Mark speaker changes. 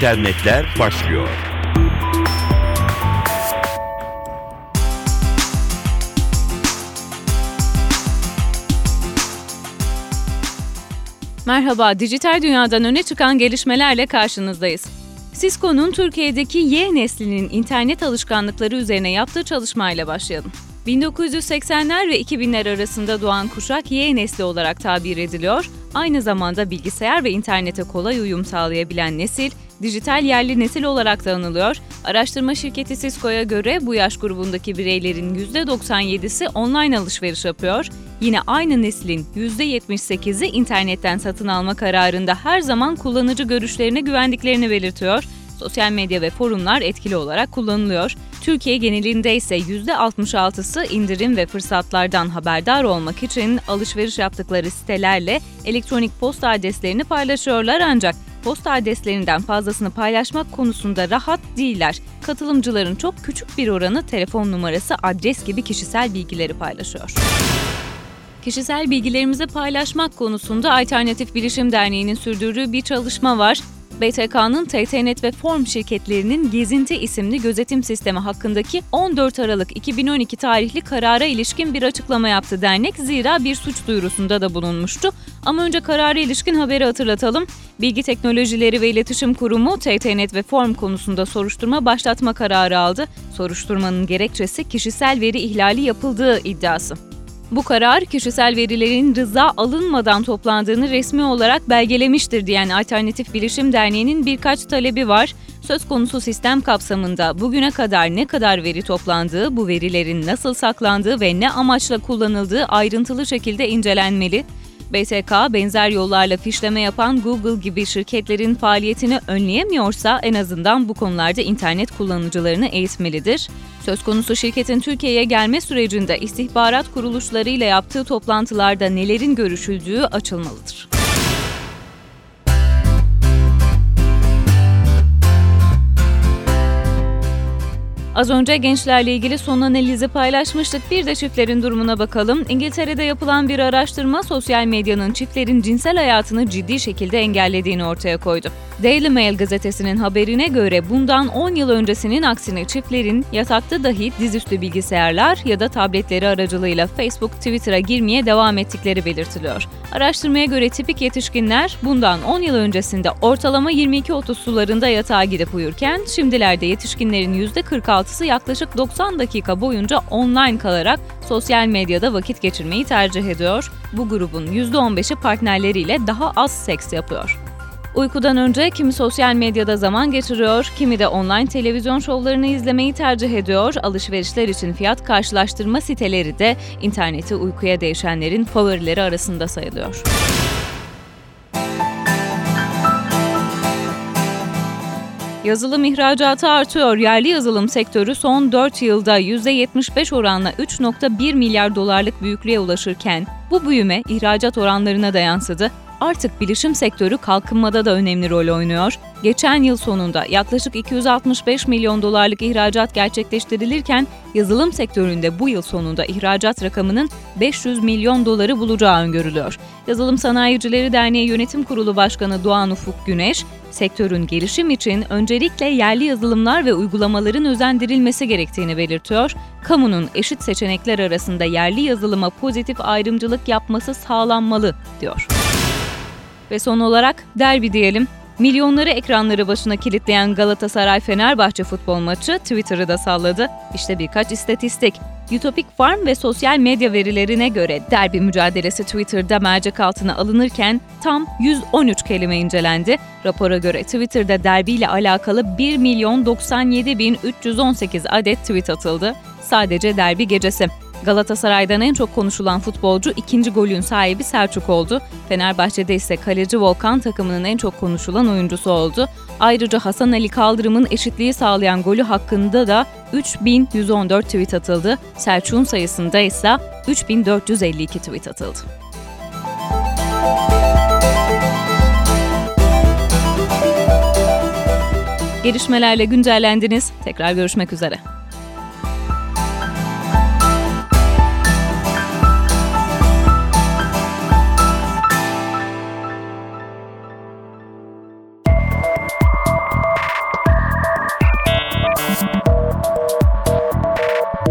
Speaker 1: internetler başlıyor.
Speaker 2: Merhaba, dijital dünyadan öne çıkan gelişmelerle karşınızdayız. Cisco'nun Türkiye'deki Y neslinin internet alışkanlıkları üzerine yaptığı çalışmayla başlayalım. 1980'ler ve 2000'ler arasında doğan kuşak Y nesli olarak tabir ediliyor. Aynı zamanda bilgisayar ve internete kolay uyum sağlayabilen nesil, dijital yerli nesil olarak da anılıyor. Araştırma şirketi Cisco'ya göre bu yaş grubundaki bireylerin %97'si online alışveriş yapıyor. Yine aynı neslin %78'i internetten satın alma kararında her zaman kullanıcı görüşlerine güvendiklerini belirtiyor. Sosyal medya ve forumlar etkili olarak kullanılıyor. Türkiye genelinde ise %66'sı indirim ve fırsatlardan haberdar olmak için alışveriş yaptıkları sitelerle elektronik posta adreslerini paylaşıyorlar ancak posta adreslerinden fazlasını paylaşmak konusunda rahat değiller. Katılımcıların çok küçük bir oranı telefon numarası, adres gibi kişisel bilgileri paylaşıyor. Kişisel bilgilerimizi paylaşmak konusunda Alternatif Bilişim Derneği'nin sürdürdüğü bir çalışma var. BTK'nın TTNet ve Form şirketlerinin Gezinti isimli gözetim sistemi hakkındaki 14 Aralık 2012 tarihli karara ilişkin bir açıklama yaptı dernek zira bir suç duyurusunda da bulunmuştu. Ama önce karara ilişkin haberi hatırlatalım. Bilgi Teknolojileri ve İletişim Kurumu TTNet ve Form konusunda soruşturma başlatma kararı aldı. Soruşturmanın gerekçesi kişisel veri ihlali yapıldığı iddiası. Bu karar kişisel verilerin rıza alınmadan toplandığını resmi olarak belgelemiştir diyen Alternatif Bilişim Derneği'nin birkaç talebi var. Söz konusu sistem kapsamında bugüne kadar ne kadar veri toplandığı, bu verilerin nasıl saklandığı ve ne amaçla kullanıldığı ayrıntılı şekilde incelenmeli. BTK benzer yollarla fişleme yapan Google gibi şirketlerin faaliyetini önleyemiyorsa en azından bu konularda internet kullanıcılarını eğitmelidir. Söz konusu şirketin Türkiye'ye gelme sürecinde istihbarat kuruluşlarıyla yaptığı toplantılarda nelerin görüşüldüğü açılmalıdır. Az önce gençlerle ilgili son analizi paylaşmıştık. Bir de çiftlerin durumuna bakalım. İngiltere'de yapılan bir araştırma sosyal medyanın çiftlerin cinsel hayatını ciddi şekilde engellediğini ortaya koydu. Daily Mail gazetesinin haberine göre bundan 10 yıl öncesinin aksine çiftlerin yatakta dahi dizüstü bilgisayarlar ya da tabletleri aracılığıyla Facebook, Twitter'a girmeye devam ettikleri belirtiliyor. Araştırmaya göre tipik yetişkinler bundan 10 yıl öncesinde ortalama 22-30 sularında yatağa gidip uyurken şimdilerde yetişkinlerin %46'sı yaklaşık 90 dakika boyunca online kalarak sosyal medyada vakit geçirmeyi tercih ediyor. Bu grubun %15'i partnerleriyle daha az seks yapıyor. Uykudan önce kimi sosyal medyada zaman geçiriyor, kimi de online televizyon şovlarını izlemeyi tercih ediyor. Alışverişler için fiyat karşılaştırma siteleri de interneti uykuya değişenlerin favorileri arasında sayılıyor. Yazılım ihracatı artıyor. Yerli yazılım sektörü son 4 yılda %75 oranla 3.1 milyar dolarlık büyüklüğe ulaşırken bu büyüme ihracat oranlarına da yansıdı artık bilişim sektörü kalkınmada da önemli rol oynuyor. Geçen yıl sonunda yaklaşık 265 milyon dolarlık ihracat gerçekleştirilirken yazılım sektöründe bu yıl sonunda ihracat rakamının 500 milyon doları bulacağı öngörülüyor. Yazılım Sanayicileri Derneği Yönetim Kurulu Başkanı Doğan Ufuk Güneş, sektörün gelişim için öncelikle yerli yazılımlar ve uygulamaların özendirilmesi gerektiğini belirtiyor. Kamunun eşit seçenekler arasında yerli yazılıma pozitif ayrımcılık yapması sağlanmalı, diyor. Ve son olarak derbi diyelim. Milyonları ekranları başına kilitleyen Galatasaray-Fenerbahçe futbol maçı Twitter'ı da salladı. İşte birkaç istatistik. Utopik Farm ve sosyal medya verilerine göre derbi mücadelesi Twitter'da mercek altına alınırken tam 113 kelime incelendi. Rapora göre Twitter'da derbiyle alakalı 1 milyon 97 bin 318 adet tweet atıldı. Sadece derbi gecesi. Galatasaray'dan en çok konuşulan futbolcu ikinci golün sahibi Selçuk oldu. Fenerbahçe'de ise kaleci Volkan takımının en çok konuşulan oyuncusu oldu. Ayrıca Hasan Ali Kaldırım'ın eşitliği sağlayan golü hakkında da 3114 tweet atıldı. Selçuk'un sayısında ise 3452 tweet atıldı. Gelişmelerle güncellendiniz. Tekrar görüşmek üzere.